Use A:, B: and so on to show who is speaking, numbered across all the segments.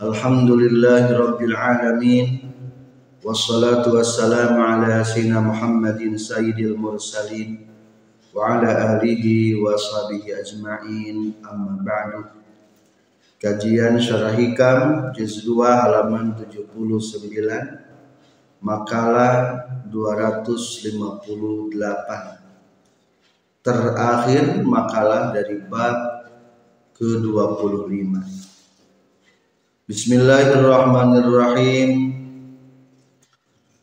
A: Alhamdulillahirabbil alamin. Wassalatu wassalamu ala sayyidina Muhammadin sayyidil mursalin wa ala alihi wa sahbihi ajma'in. Amma ba'du. Kajian Syarah Hikam juz 2 halaman 79 makalah 258 terakhir makalah dari bab ke-25. Bismillahirrahmanirrahim.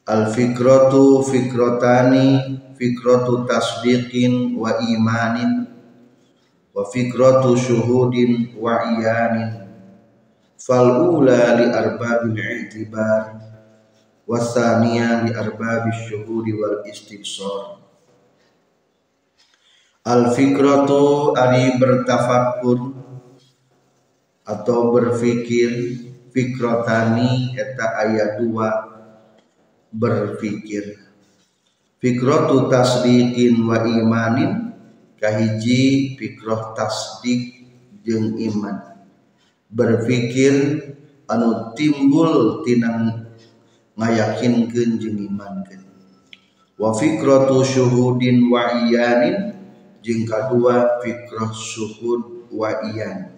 A: Al-fikratu fikrotani fikratu tasdiqin wa imanin wa fikratu syuhudin wa iyanin fal ula li arbabil i'tibar wa thaniya li arbabil syuhudi wal istibsar Al fikratu ari bertafakur atau berfikir fikrotani eta ayat dua berfikir fikratu tasdiqin wa imanin kahiji fikroh tasdik jeung iman. Berfikir anu timbul tinang ngayakinkeun jeung imankeun. Wa fikratu syuhudin wa iyanin jeung kadua fikrah suhud wa iyan.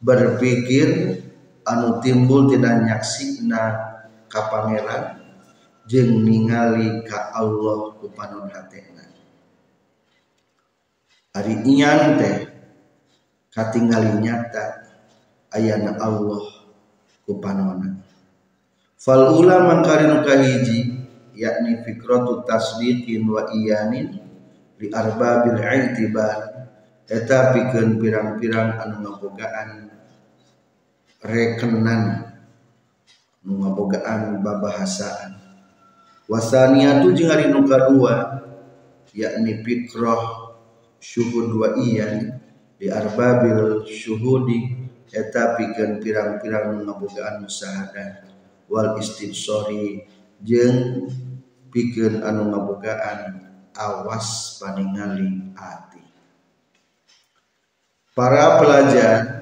A: Berpikir anu timbul tidak nyaksina ka pangeran jeung ningali ka Allah ku panon hatena. Ari iyan teh katingali nyata ayana Allah ku panona fal ulama kahiji yakni fikratu tasdiqin wa iyanin di arbabil i'tibar eta pikeun pirang-pirang anu ngabogaan rekenan ngabogaan babahasaan wasaniatu jeung ari nu kadua yakni fikrah syuhud wa iyan di arbabil syuhudi eta pikeun pirang-pirang ngabogaan musahadah wal istibsari jeung pikeun anu ngabogaan awas paningali hati. Para pelajar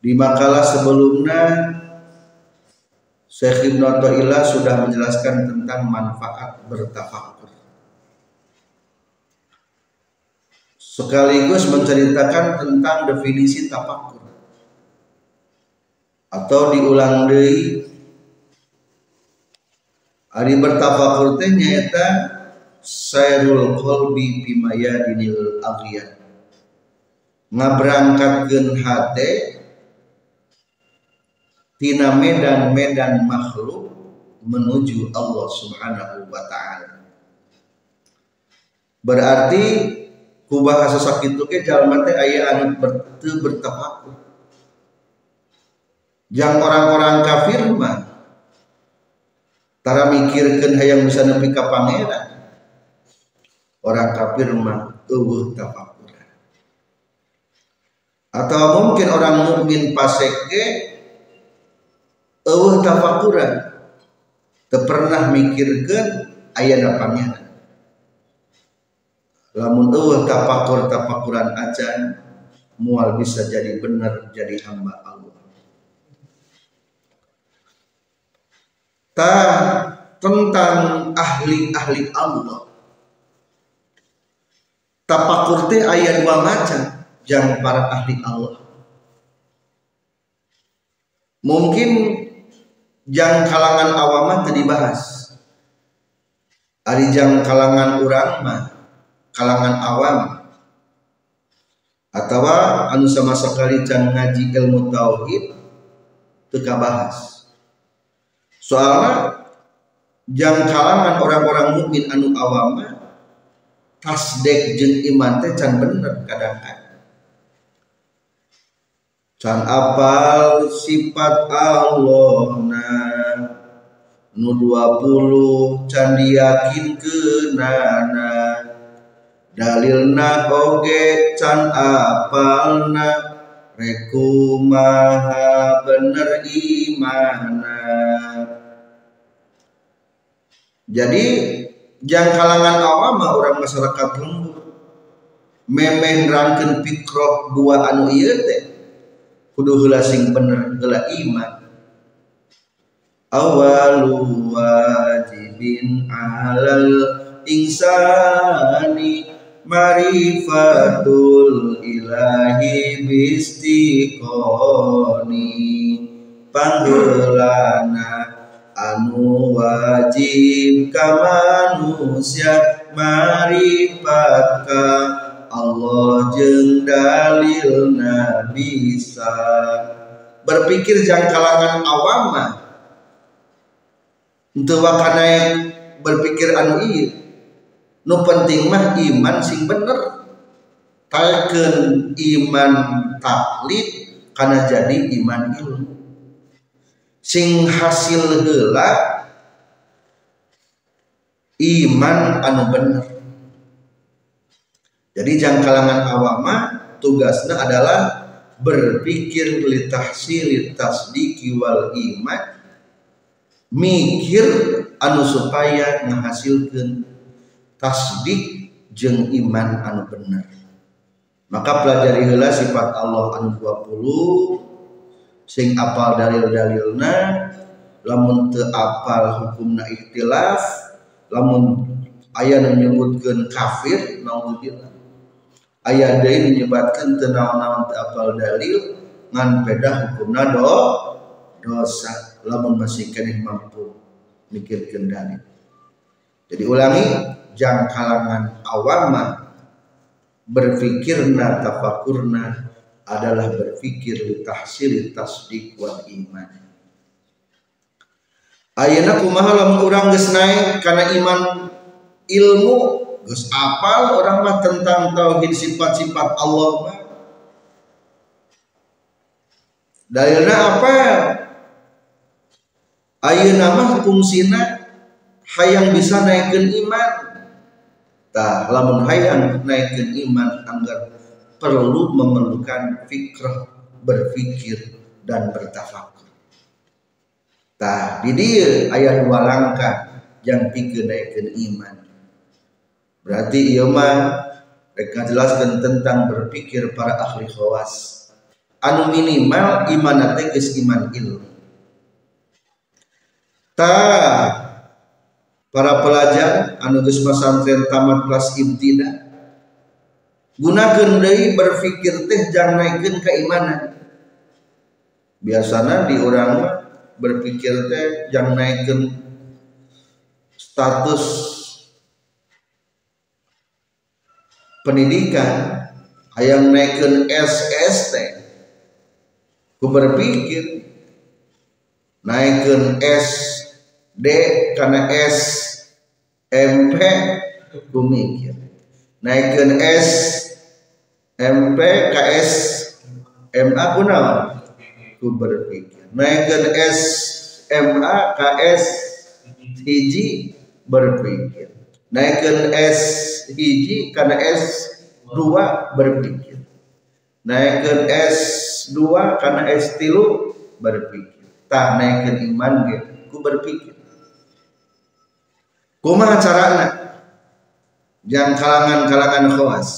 A: di makalah sebelumnya Syekh Ibn Atta'illah sudah menjelaskan tentang manfaat bertafakur. Sekaligus menceritakan tentang definisi tafakur. Atau diulang deui Ari bertafakur teh nyaeta sayrul qalbi bimayadinil aghyar ngaberangkatkeun hate tina medan-medan makhluk menuju Allah Subhanahu wa taala. Berarti ku bahasa sakitu ke jalma teh aya anu berteu bertafakur jang orang-orang kafir mah tara mikirkeun hayang bisa nepi ka pangeran. Orang kafir mah eueuh tafakuran atau mungkin orang mukmin paseke eueuh tafakuran teu pernah mikirkeun aya pangeran. Lamun eueuh tafakur tafakuran acan mual bisa jadi benar jadi hamba Allah. Ta tentang ahli-ahli Allah. Tapakur teh ayat dua macam yang para ahli Allah. Mungkin yang kalangan awam tadi bahas ari jang kalangan urang mah kalangan awam. Atau anu sama sekali can ngaji ilmu tauhid teka bahas soalnya jang kalangan orang-orang mukmin anu awam tasdek jeung iman teh can bener kadang-kadang can apal sifat Allah na nu 20 can diyakin kenana. Dalilna oge can apalna. Reku maha bener imana. Jadi yang kalangan awam orang masyarakat lembur memeh rangken pikroh dua anu iya teh kudu heula sing bener iman. Awalu wajibin alal insani marifatul ilahi bistiqoni panggelana anu wajib ka manusia marifatka Allah jeng dalil bisa. Berpikir jang kalangan awam mah. Untuk wakana yang berpikir anu iya nu penting mah iman sing bener. Talken iman taklid karena jadi iman ilmu. Sing hasil heula iman anu bener jadi jangan kalangan awama tugasnya adalah berpikir litahsil tasdiki wal iman mikir anu supaya menghasilkan tasdik jeng iman anu benar maka pelajari hela sifat Allah anu 20 sing apal dalil-dalilna lamun teu apal hukumna ikhtilaf lamun aya menyebutkan kafir naudzubillah ayat deui menyebabkan tenawan-nawan apal dalil ngan pedah hukumna do dosa. Lamun masih keneh mampu mikirkeun dalil. Jadi ulangi jang kalangan awam berfikirna tafakurna adalah berfikir li tahsil tasdik wal iman. Ayeuna kumaha lamun urang geus naik kana iman ilmu Gus apal orang mah tentang tauhid sifat-sifat Allah mah. Dalilna apa? Ayeuna mah fungsina hayang bisa naikkan iman. Tah lamun hayang naikkan iman anggar perlu memerlukan fikrah berpikir dan bertafakur. Tah di dia ayat dua langkah yang pikir naikkan iman Berarti iya mah mereka jelaskan tentang berpikir para ahli khawas. Anu minimal iman teh geus iman ilmu. Ta para pelajar anu geus pesantren tamat kelas ibtida gunakan deui berpikir teh jangan naikkeun keimanan. Biasanya di orang berpikir teh jangan naikkeun status pendidikan yang naikkan SST ku berpikir naikkan SD karena SMP ku mikir. Naikkan SMP KS MA ku naon? Ku berpikir. Naikkan SMA KS hiji berpikir naikkan S hiji karena S dua berpikir. Naikkan S dua karena S tilu berpikir. Tak naikkan iman gitu ku berpikir. Kumaha carana? Yang kalangan-kalangan khawas.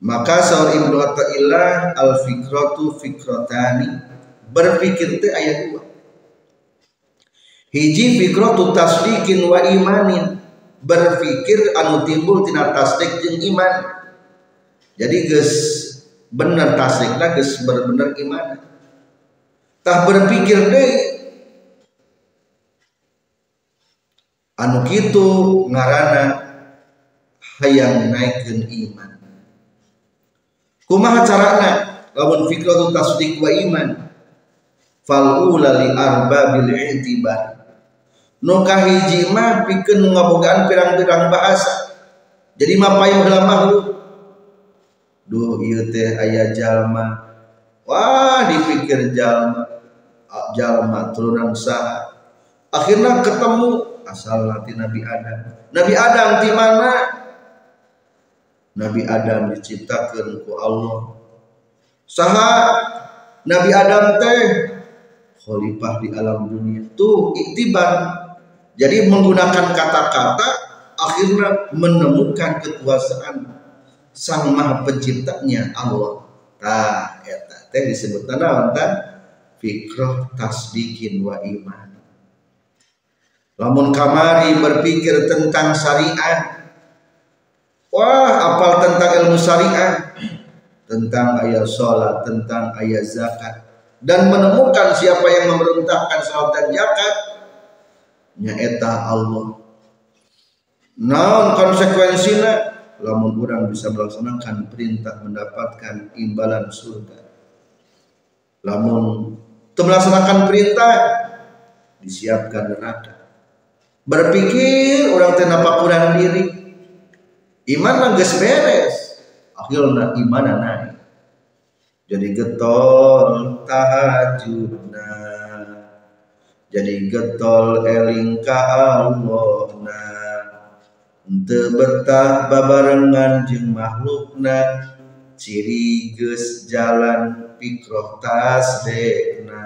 A: Maka sahur Ibnu Athaillah al fikratu fikrotani berpikir itu ayat dua hiji fikratu tasdikin wa imanin. Berpikir anu timbul tina tasdik jeung iman. Jadi geus bener tasdikna geus bener-bener iman. Tah berpikir deui anu kitu ngarana hayang naikkeun iman. Kumaha carana? Lamun fikratu tasdik wa iman. Fal ula li arbabil i'tibar nu kahiji mah pikeun ngabogaan pirang-pirang bahasa. Jadi payung heula makhluk duh ieu teh aya jalma. Wah dipikir jalma. Jalma turunan sah. Akhirnya ketemu. Asal nanti Nabi Adam. Nabi Adam di mana? Nabi Adam diciptakan ku Allah. Saha? Nabi Adam teh? Khalifah di alam dunia. Tuh iktibar jadi menggunakan kata-kata akhirnya menemukan kekuasaan sang maha penciptanya Allah. Tah eta teh disebut naon fikroh tasdikin wa iman. Lamun kamari berpikir tentang syariat wah apal tentang ilmu syariat? Tentang ayat sholat tentang ayat zakat. Dan menemukan siapa yang memerintahkan sholat dan zakat nyaeta Allah naon konsekuensinya? Lamun orang bisa melaksanakan perintah mendapatkan imbalan surga. Lamun melaksanakan perintah disiapkan neraka. Berpikir orang tenapa kurang diri. Iman nangges beres akhirnya iman naik. Jadi getol tahajudna jadi getol eling ka Allahna ente betah babarengan jeung makhlukna. Ciri geus jalan pikroh tasdekna.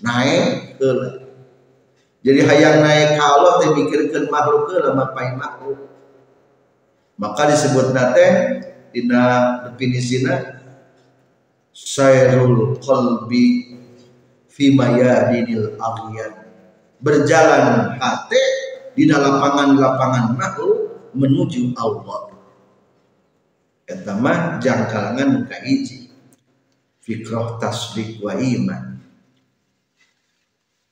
A: Naik heula. Jadi hayang naik ka Allah teh mikirkeun makhluk heula mapai makhluk. Maka disebut nate dina definisina sayrul qalbi fi mayadinil aghyar berjalan hati di lapangan-lapangan makhluk menuju Allah. Eta mah jangkalangan muka hiji. Fikrah tasdik wa iman.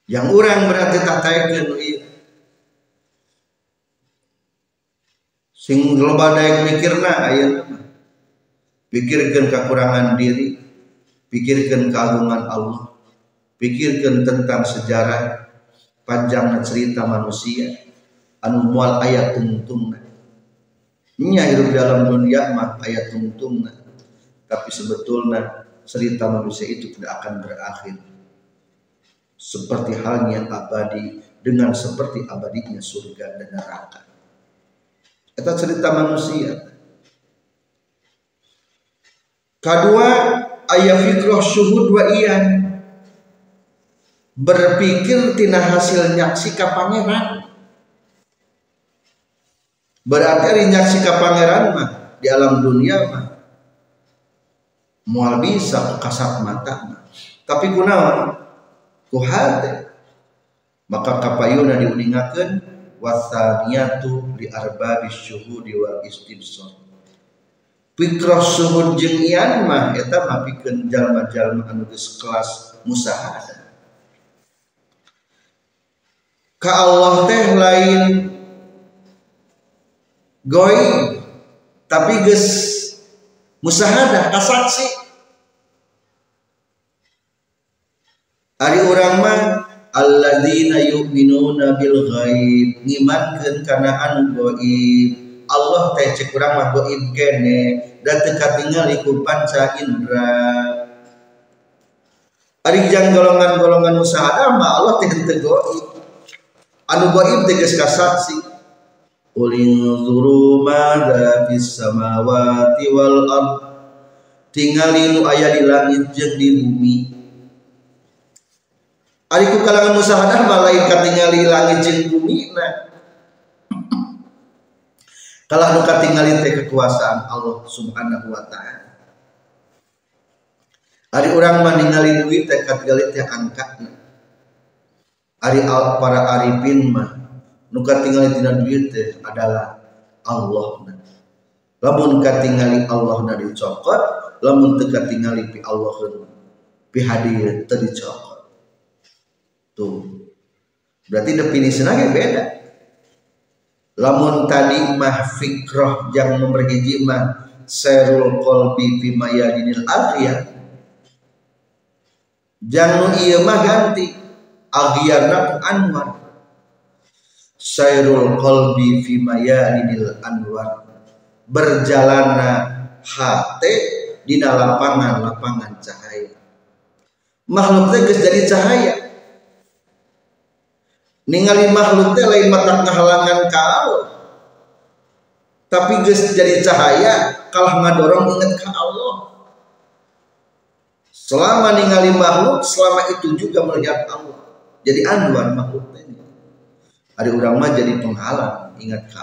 A: Yang orang berarti tak tayakeun sing loba daek mikirna ayeuna pikirkan kekurangan diri. Pikirkan keagungan Allah pikirkan tentang sejarah panjangnya cerita manusia. Anu mual ayat tungtungna nya hidup dalam dunia mah ayat tungtungna tapi sebetulnya cerita manusia itu tidak akan berakhir. Seperti halnya abadi dengan seperti abadinya surga dan neraka. Itu cerita manusia. Kedua ayat fikroh syuhud wa iyan berpikir tina hasil nyaksi pangeran. Berarti ari nyaksi pangeran mah di alam dunia mah mual bisa kasat mata mah. Tapi kunaon ku hati. Maka kapayuna diuningakeun wasaniyatu li arbabis syuhudi wal istibsar Fikrah suhud jeung ian mah eta mah pikeun jalma-jalma anu geus kelas musahada. Ka Allah teh lain. Goy tapi geus musahadah kasaksi. Ari urang mah alladzina yu'minuna bil ghaib. Ngimankeun kana anu gaib Allah teh cek urang mah goib kene dan teka tinggal iku panca indra. Ari jang golongan-golongan musahadah mah Allah teh henteu goib anu goib teh geus kasaksi ulin zuru mada fis samawati wal ard tingali nu aya di langit jeung di bumi Ari ku kalangan musahadah mah lain katingali langit jeung bumi nah kalau nu katingali teh kekuasaan Allah Subhanahu wa taala. Ari urang mah ningali duit teh katingali teh angkatna. Ari para arifin mah nu katingali tina duit teh adalah Allah. Lamun katingali Allah na dicokot, lamun teu katingali pi Allah pi hadiah teu dicokot. Tuh. Berarti definisinya beda lamun tadi mah fikroh yang nomor mah serul kolbi fi mayadinil akhir jangan iya mah ganti aghyarna anwar. Sairul kolbi fi mayadinil anwar. Berjalana hati di lapangan-lapangan cahaya. Makhluk teh geus jadi cahaya. Ningali makhluk teh lain mata halangan ka Allah tapi geus jadi cahaya kalah ngadorong ingat ke Allah. Selama ningali makhluk selama itu juga melihat Allah jadi anduan makhluk teh ada orang mah jadi penghalang ingat ke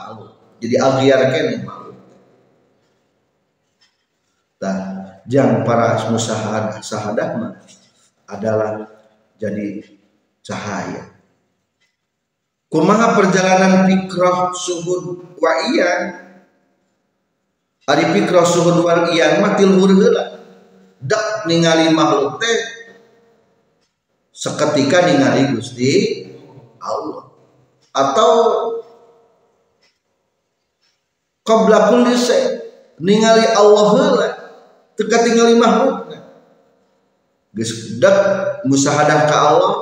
A: jadi agiar kene makhluk nah jang para musahadah sahadah mah adalah jadi cahaya. Kumaha perjalanan fikrah suhud wa iyan Ari fikrah suhud wa iyan mah tilhur. Dak ningali makhluk teh seketika ningali Gusti Allah. Atau qabla kulli ningali Allah heula teu katingali makhluk. Geus dak musahadah ka Allah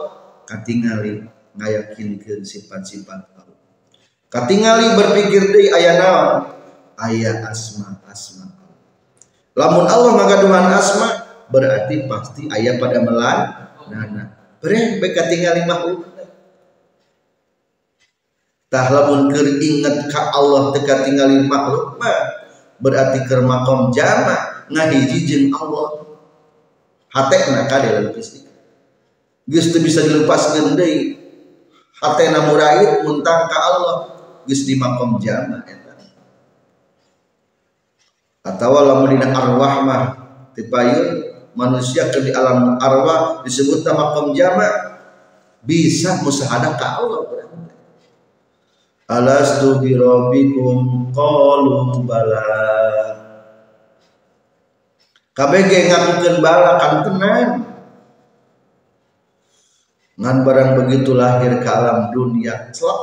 A: katingali ngayakinkeun sifat-sifat Allah. Katingali berpikir deui aya naon? Aya asma-asma lamun Allah ngagaduhan asma berarti pasti aya pada melan nana bere bae katingali makhluk tah lamun keur inget ka Allah teu katingali makhluk mah. Berarti keur makom jama ngahiji jeung Allah. Hatena kade leupisik geus teu bisa dilepaskeun deui. Hatena muraid muntang ka Allah. Geus di makom jama eta. Atawa lamun dina arwah mah tipayun manusia ke di alam arwah disebut makom jama. Bisa musahadah ka Allah Alastu bi rabbikum qalu bala. KBG ngakukeun bala kan tenang ngan barang begitu lahir ke alam dunia celak.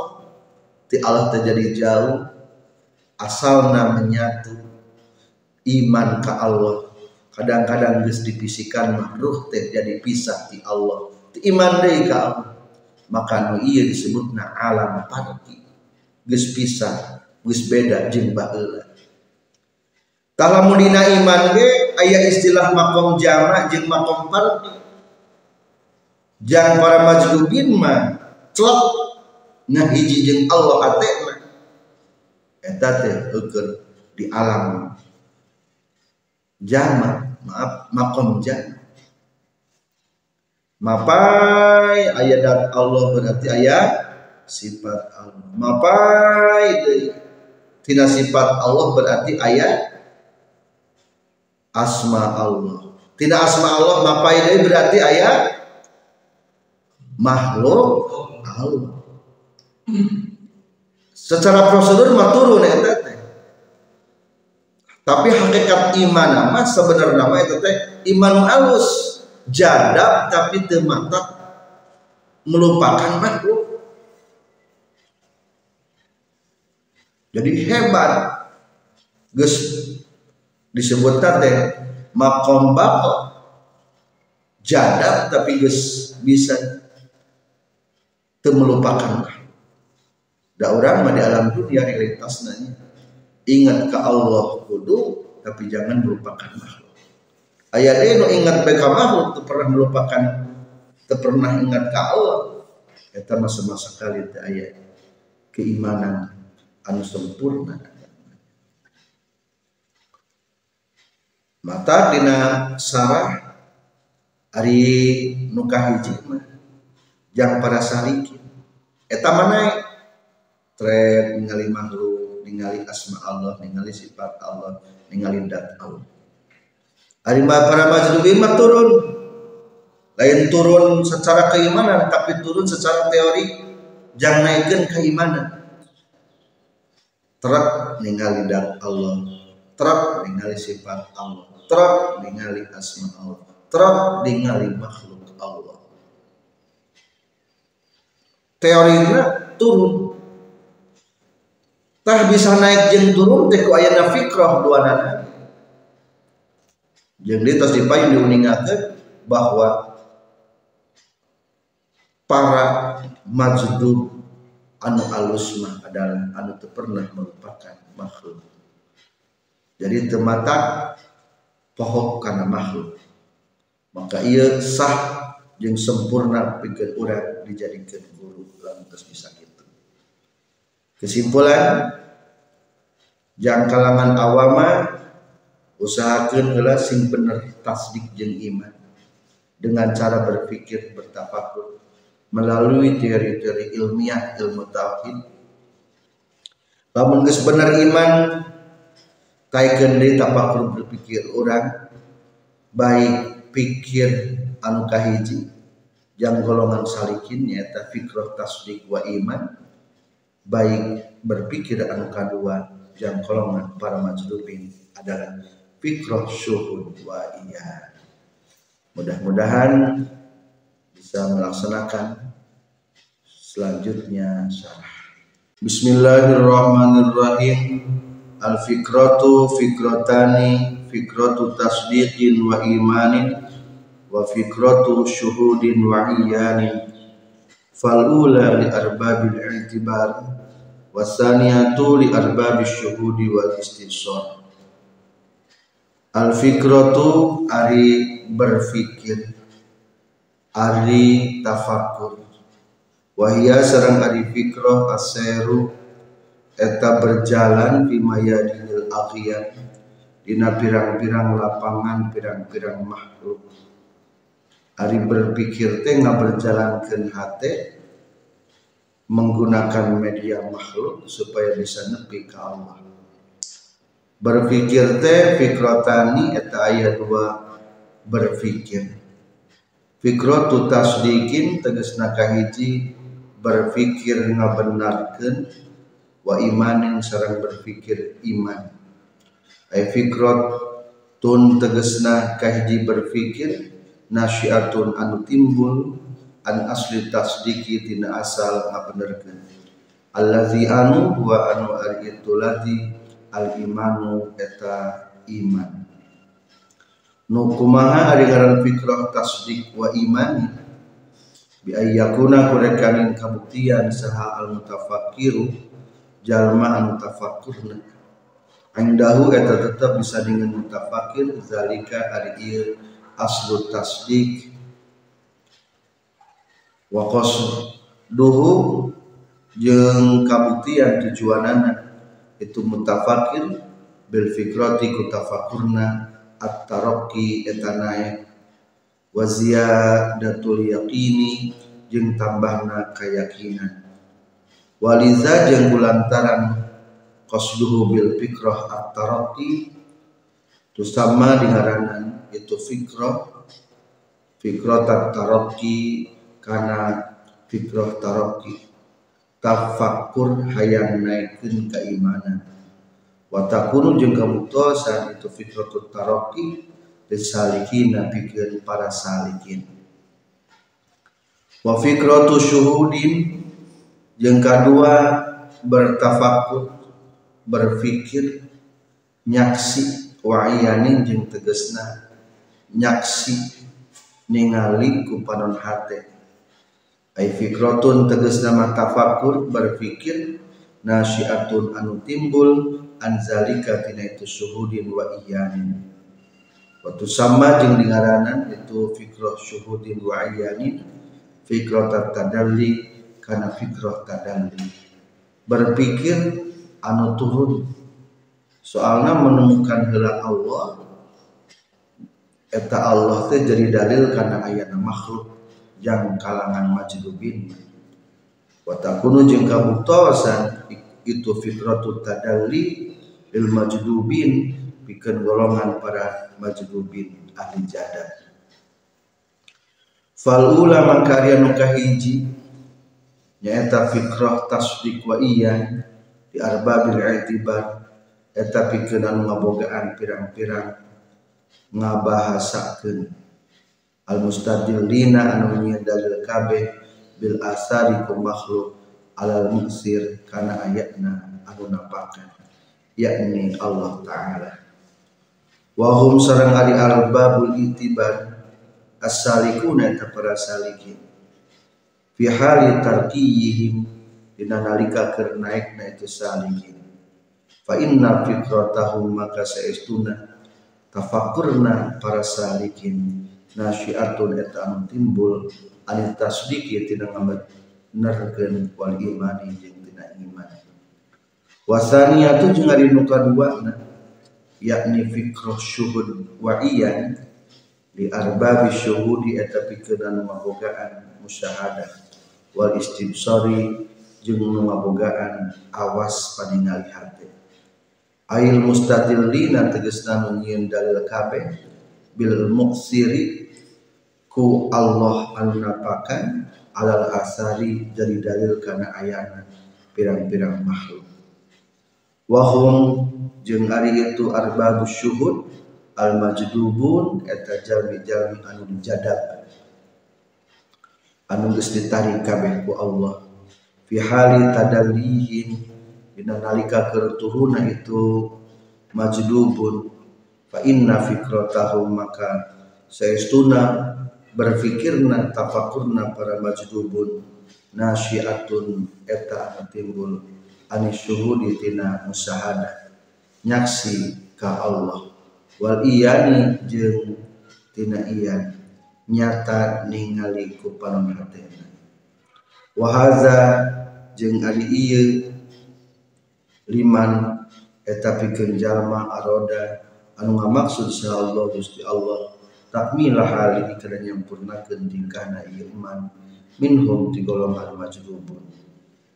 A: Ti Allah terjadi jauh. Asal namanya tuh iman ke Allah kadang-kadang geus dipisikan makruh teh jadi pisah di Allah. Ti iman deui ka Allah. Maka nu ieu disebutna alam parti. Geus pisah geus beda jeung baheula. Talamun iman ge aya istilah makom jama jeung makom fardi. Jang para majlubin mah celok ngahiji jeung Allah ate mah. Eta teh di alam jama, maaf makom jama. Mapai ayat dat Allah berarti ayat sifat Allah. Mapai tina sifat Allah berarti ayat asma Allah tidak asma Allah mapai deui berarti ayat makhluk Allah secara prosedur mah turun eta teh tapi hakikat iman nama sebenarnya nama itu teh iman alus jadab tapi teu melupakan makhluk. Jadi hebat. Gus disebut teh makom bako jadab tapi gus bisa melupakan da orang di alam dunia realitas nanya ingat ke Allah kudu tapi jangan melupakan makhluk. Ayat ini ingat ke makhluk pernah melupakan pernah ingat ke Allah. Kita masa-masa kali ayat keimanan anu sempurna. Mata dina sarah hari nukah hiji mah jang para sariki eta mana tret ningali ningali asma Allah ningali sifat Allah ningali dat Allah. Hari para majlubin mah turun. Lain turun secara keimanan tapi turun secara teori. Jangan naikkan keimanan. Terak ningali dat Allah. Terak ningali sifat Allah. Truk ningali asma Allah. Truk ningali makhluk Allah. Teorinya turun tah bisa naik jeng turun teh ku ayana fikrah dua nana jeung di tos dipayun diuningakeun bahwa para majdub anu alus mah adalah anu teu pernah melupakan makhluk. Jadi temata pohon karena makhluk. Maka ia sah yang sempurna pikir orang dijadikan guru lantas bisa gitu kesimpulan yang kalangan awama usahakan heula sing bener tasdik jeung iman. Dengan cara berpikir bertafakur melalui teori-teori ilmiah ilmu tauhid. Lamun geus bener iman taikeun deui tafakur berpikir orang baik pikir anu kahiji yang golongan salikin nyata fikrah tasdik wa iman baik berpikir anu kadua yang golongan para majdubin adalah fikrah syuhud wa iya mudah-mudahan bisa melaksanakan selanjutnya syarah. Bismillahirrahmanirrahim. Al fikratu fikratani fikratu tasdiqin wa imanin wa fikratu syuhudin wa iyanin fal ula li arbabil i'tibar wasaniyatu li arbabi syuhudi wal istisor al fikratu ari berfikir ari tafakur wahia sarang ari fikroh aseru eta berjalan di mayadinil akhiyat dina pirang-pirang lapangan pirang-pirang makhluk. ari berpikir teh berjalankan hati menggunakan media makhluk supaya bisa nepi ke Allah. Berpikir teh fikrotani eta ayat dua berpikir. Fikratu tasdikin tegesna kahiji berpikir ngabenarkeun wa imanin sareng berpikir iman. Ay fikrot tun tegesna kahiji berpikir nasyiatun anu timbul an asli tasdiki tina asal ngabenerkeun. Allazi anu wa anu ari itu lati al imanu eta iman. Nu kumaha ari ngaran fikrah tasdik wa imani? Bi ayyakuna kurekanin kabuktian saha al mutafakkiru jalma anu tafakkurna Indahu eta tetap bisa dengan mutafakir zalika ari ieu aslu tasdik wa duhu jeung kabuktian tujuanana itu mutafakir bil fikrati ku tafakurna at-taraqi eta naik wa ziyadatul yaqini jeung tambahna keyakinan. Waliza jeung kulantaran qasduhu bil fikrah at-taraqi sama dingaranan itu fikrah fikrah at-taraqi karena fikrah taroki tafakur hayang naikin keimanan. Watakunu jeung kabuktosan itu fikrah taroki disalikin napikeun para salikin wa fikratu syuhudin yang kedua bertafakur berfikir nyaksi wa'iyanin jeung tegesna nyaksi ningali ku panon hate ay fikrotun tegas nama tafakur berpikir nasiatun anu timbul anzalika tina itu syuhudin wa iyanin. Waktu sama jeng dingaranan itu fikroh syuhudin wa iyanin. Fikroh tadalli karena fikroh tadalli. Berpikir anu turun. Soalnya menemukan hela Allah eta Allah teh jadi dalil karena ayat makhluk yang kalangan majdubin watakunu jeung kabuktosan itu fitratu tadalli lil majdubin pikeun golongan para majdubin ahli jadah fal ulama karya nu kahiji fikrah tasdiq wa iya di arbabil i'tibar eta pikeun anu ngabogaan pirang-pirang ngabahasakeun al mustadillina anu dalil kabeh bil asari ku makhluk alal muksir kana ayatna anu napakan yakni Allah taala. Wa hum sareng ari albabul itibar as-salikuna ta para salikin. Fi hali tarkiyihim dina nalika keur naikna itu salikin. Fa inna fikratahum maka saestuna tafakurna para salikin nasyiatun eta anu timbul anit tasdiki tina ngabenerkeun wal imani jeung tina iman. Wasaniyatu jeung ari nu kaduana yakni fikroh syuhud wa iyan di arbabi syuhudi eta pikeun mabogaan musyahadah wal istibsari jeung nu mabogaan awas paningali hate ail mustadillina tegasna nu nyieun dalil kabeh bil muksiri ku Allah anu napakan alal asari jadi dalil kana ayana pirang-pirang makhluk. Wahum jeung ari itu arbabus syuhud al majdubun eta jami-jami anu dijadab anu geus ditarik kabeh ku Allah. Fi hali tadallihin dina nalika keur turuna itu majdubun. Fa inna fikratahum maka saestuna berfikirna tafakurna para majdubun nasyiatun eta anu timbul anis syuhudi tina musahadah nyaksi ka Allah. Wal iyani jeung tina iyan nyata ningali ku panon hatena. Wa haza jeung ari ieu liman eta pikeun jalma aroda anu ngamaksud sa Allah Gusti Allah takmilah hali kana nyampurnakeun tingkahna ieu iman. Minhum ti golongan majlubun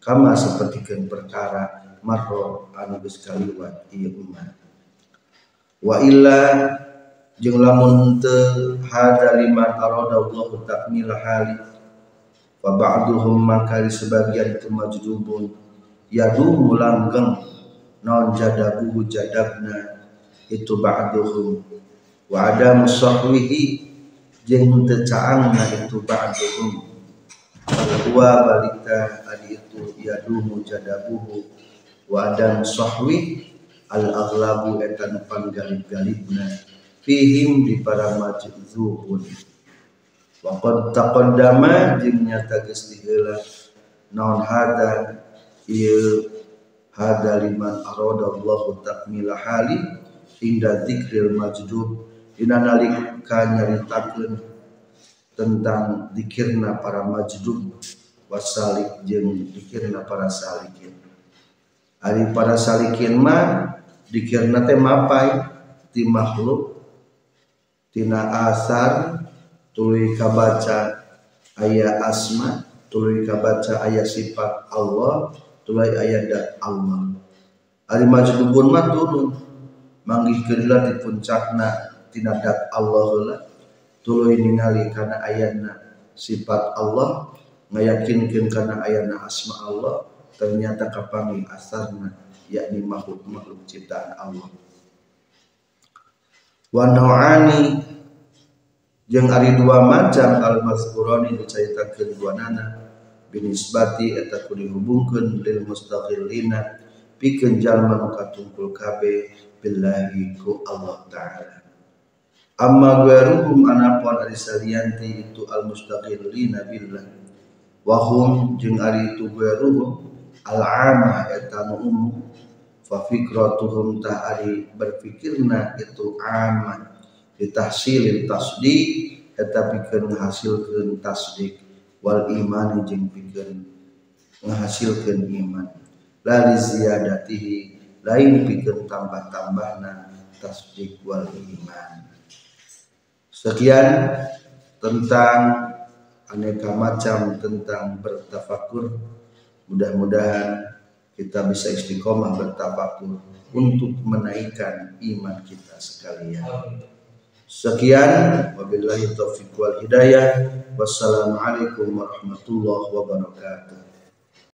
A: kama sapertikeun perkara marro anu geus kaliwat iman. Wa illa jeung lamun teu hada liman arada Allah takmilah hali wa ba'duhum maka di sebagian itu majlubun yadu langgeng non jadabuhu jadabna itu ba'duhum wa ada musahwihi. Jeung teu caangna itu ba'duhum bahwa balita adi itu yadumu jadabuhu. Wa ada musahwi. Al aghlabu etan panggalib-galibna. Fihim di para majzuhun wa qad taqaddama jeung nyata geus diheula. Naon hada? Ieu hada liman arada Allah takmila hali inda dzikril majdub dina nalika nyaritakeun tentang dikirna para majdub wasalik jeung dikirna para salikin. Ari para salikin mah dikirna teh mapai ti makhluk tina asar tuluy kabaca aya asma tuluy kabaca aya sifat Allah tulai ayat dat Allah. Ari majdubun mah turun manggih keula di puncakna tina dat Allah heula tuluy ningali kana ayatna sifat Allah ngayakinkeun kana ayatna asma Allah ternyata kapangi asarna yakni makhluk makhluk ciptaan Allah. Wa nau'ani jeung ari dua macam al mazkurani dua nana binisbati eta ku dihubungkeun lil mustaghillina pikeun jalma nu katungkul kabeh billahi ku Allah taala amma gharuhum anapun ari salianti itu al mustaghillina billah wa hum jeung ari itu gharuhum al amah eta nu umum. Fa fikratuhum ta ari berpikirna itu aman ditahsilil tasdik eta pikeun ngahasilkeun tasdik wal iman jeung pikeun menghasilkan iman. La ziyadatihi lain pikeun tambah-tambahna tasdik wal iman sekian tentang aneka macam tentang bertafakur mudah-mudahan kita bisa istiqomah bertafakur untuk menaikkan iman kita sekalian. Sekian wabillahi taufiq wal hidayah. Wassalamualaikum warahmatullahi wabarakatuh.